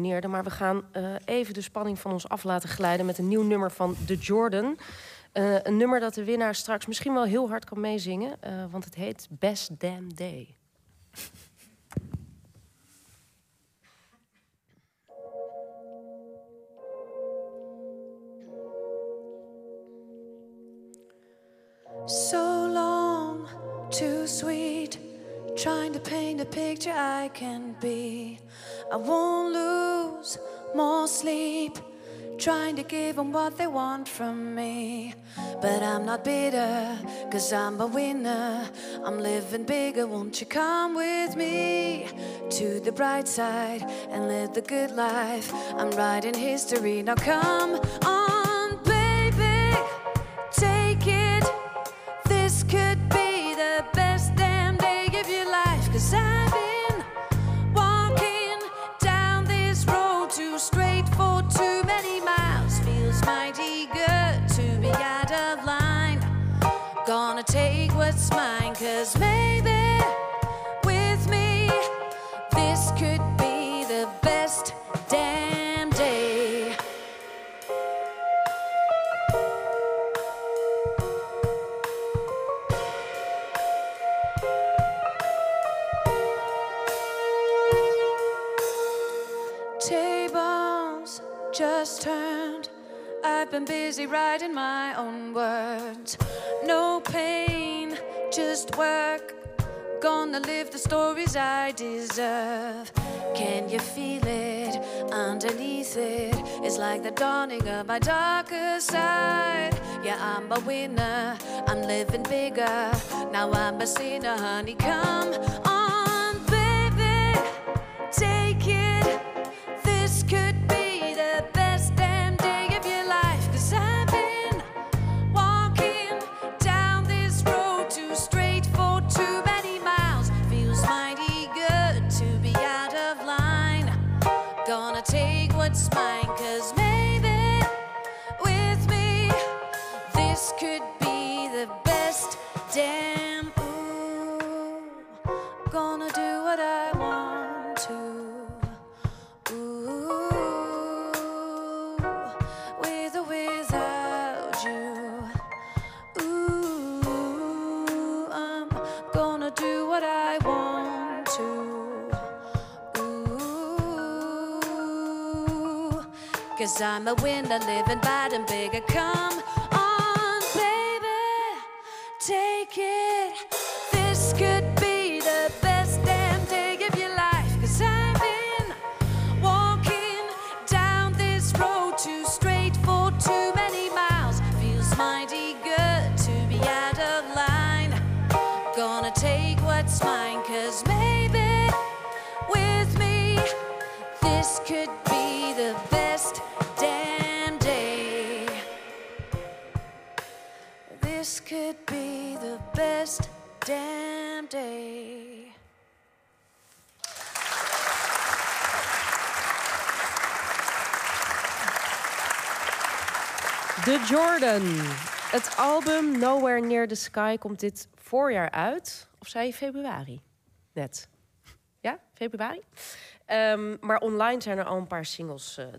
Maar we gaan uh, even de spanning van ons af laten glijden met een nieuw nummer van The Jordan. Uh, een nummer dat de winnaar straks misschien wel heel hard kan meezingen, uh, want het heet Best Damn Day. So long, too sweet. Trying to paint a picture I can be. I won't lose more sleep. Trying to give them what they want from me. But I'm not bitter, cause I'm a winner. I'm living bigger, won't you come with me to the bright side and live the good life? I'm writing history, now come on, take what's mine, cause maybe with me, this could be the best damn day. Tables just turned. I've been busy writing my own words. No pain, just work. Gonna live the stories I deserve. Can you feel it underneath it? It's like the dawning of my darker side. Yeah, I'm a winner. I'm living bigger. Now I'm a sinner, honey. Come on, Take what's mine, cause maybe with me, this could be the best damn. Cause I'm a winner, living bad and bigger. Come This could be the best damn day. The Jordan. Het album Nowhere Near the Sky komt dit voorjaar uit. Of zei je februari? Net. Ja, februari. Ehm, maar online zijn er al een paar singles eh, te